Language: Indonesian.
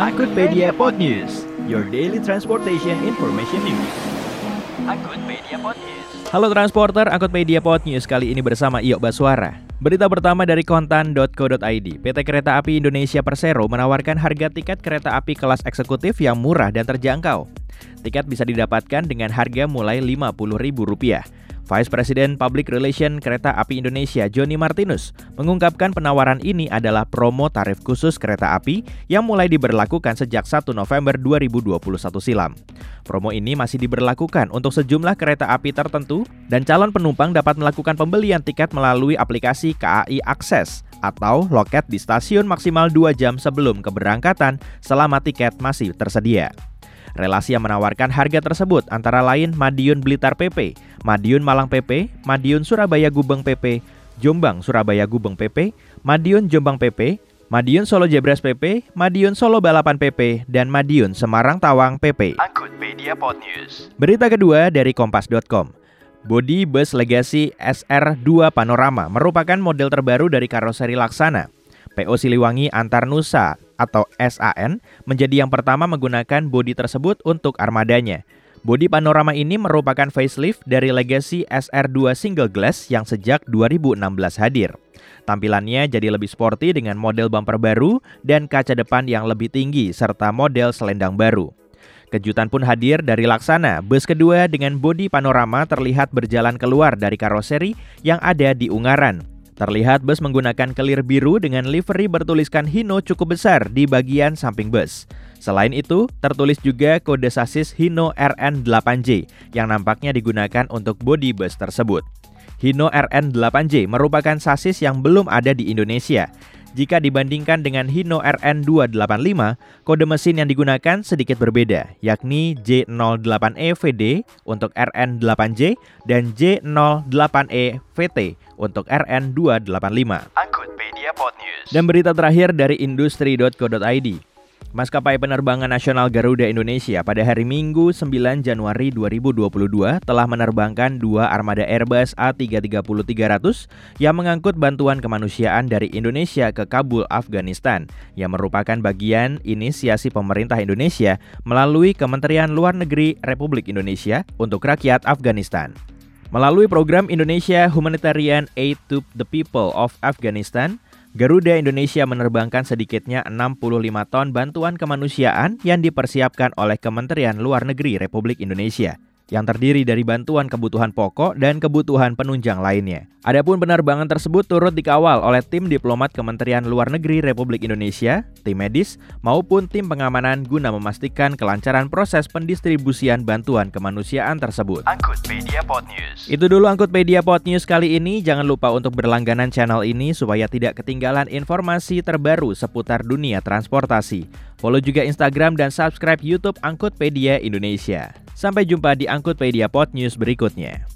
Angkutpedia Pod News, your daily transportation information news. Angkutpedia Pod News. Halo transporter, Angkutpedia Pod News kali ini bersama Iyo Baswara. Berita pertama dari kontan.co.id. PT Kereta Api Indonesia Persero menawarkan harga tiket kereta api kelas eksekutif yang murah dan terjangkau. Tiket bisa didapatkan dengan harga mulai Rp50.000. Vice President Public Relation Kereta Api Indonesia Joni Martinus mengungkapkan penawaran ini adalah promo tarif khusus kereta api yang mulai diberlakukan sejak 1 November 2021 silam. Promo ini masih diberlakukan untuk sejumlah kereta api tertentu dan calon penumpang dapat melakukan pembelian tiket melalui aplikasi KAI Akses atau loket di stasiun maksimal 2 jam sebelum keberangkatan selama tiket masih tersedia. Relasi yang menawarkan harga tersebut antara lain Madiun Blitar PP, Madiun Malang PP, Madiun Surabaya Gubeng PP, Jombang Surabaya Gubeng PP, Madiun Jombang PP, Madiun Solo Jebres PP, Madiun Solo Balapan PP, dan Madiun Semarang Tawang PP. Angkutpedia Pod News. Berita kedua dari Kompas.com. Body Bus Legacy SR2 Panorama merupakan model terbaru dari karoseri Laksana. PO Siliwangi Antar Nusa atau SAN menjadi yang pertama menggunakan bodi tersebut untuk armadanya. Bodi panorama ini merupakan facelift dari legacy SR2 single glass yang sejak 2016 hadir. Tampilannya jadi lebih sporty dengan model bumper baru dan kaca depan yang lebih tinggi serta model selendang baru. Kejutan pun hadir dari Laksana. Bus kedua dengan bodi panorama terlihat berjalan keluar dari karoseri yang ada di Ungaran. Terlihat bus menggunakan kelir biru dengan livery bertuliskan Hino cukup besar di bagian samping bus. Selain itu, tertulis juga kode sasis Hino RN8J yang nampaknya digunakan untuk bodi bus tersebut. Hino RN8J merupakan sasis yang belum ada di Indonesia. Jika dibandingkan dengan Hino RN285, kode mesin yang digunakan sedikit berbeda, yakni J08E VD untuk RN8J dan J08E VT untuk RN285. Angkutpedia Pod News. Dan berita terakhir dari industri.co.id. Maskapai penerbangan nasional Garuda Indonesia pada hari Minggu 9 Januari 2022 telah menerbangkan dua armada Airbus A330-300 yang mengangkut bantuan kemanusiaan dari Indonesia ke Kabul, Afghanistan, yang merupakan bagian inisiasi pemerintah Indonesia melalui Kementerian Luar Negeri Republik Indonesia untuk rakyat Afghanistan. Melalui program Indonesia Humanitarian Aid to the People of Afghanistan, Garuda Indonesia menerbangkan sedikitnya 65 ton bantuan kemanusiaan yang dipersiapkan oleh Kementerian Luar Negeri Republik Indonesia yang terdiri dari bantuan kebutuhan pokok dan kebutuhan penunjang lainnya. Adapun penerbangan tersebut turut dikawal oleh tim diplomat Kementerian Luar Negeri Republik Indonesia, tim medis, maupun tim pengamanan guna memastikan kelancaran proses pendistribusian bantuan kemanusiaan tersebut. Angkutpedia Pod News. Itu dulu Angkutpedia Pod News kali ini. Jangan lupa untuk berlangganan channel ini supaya tidak ketinggalan informasi terbaru seputar dunia transportasi. Follow juga Instagram dan subscribe YouTube Angkutpedia Indonesia. Sampai jumpa di Angkutpedia Pod News berikutnya.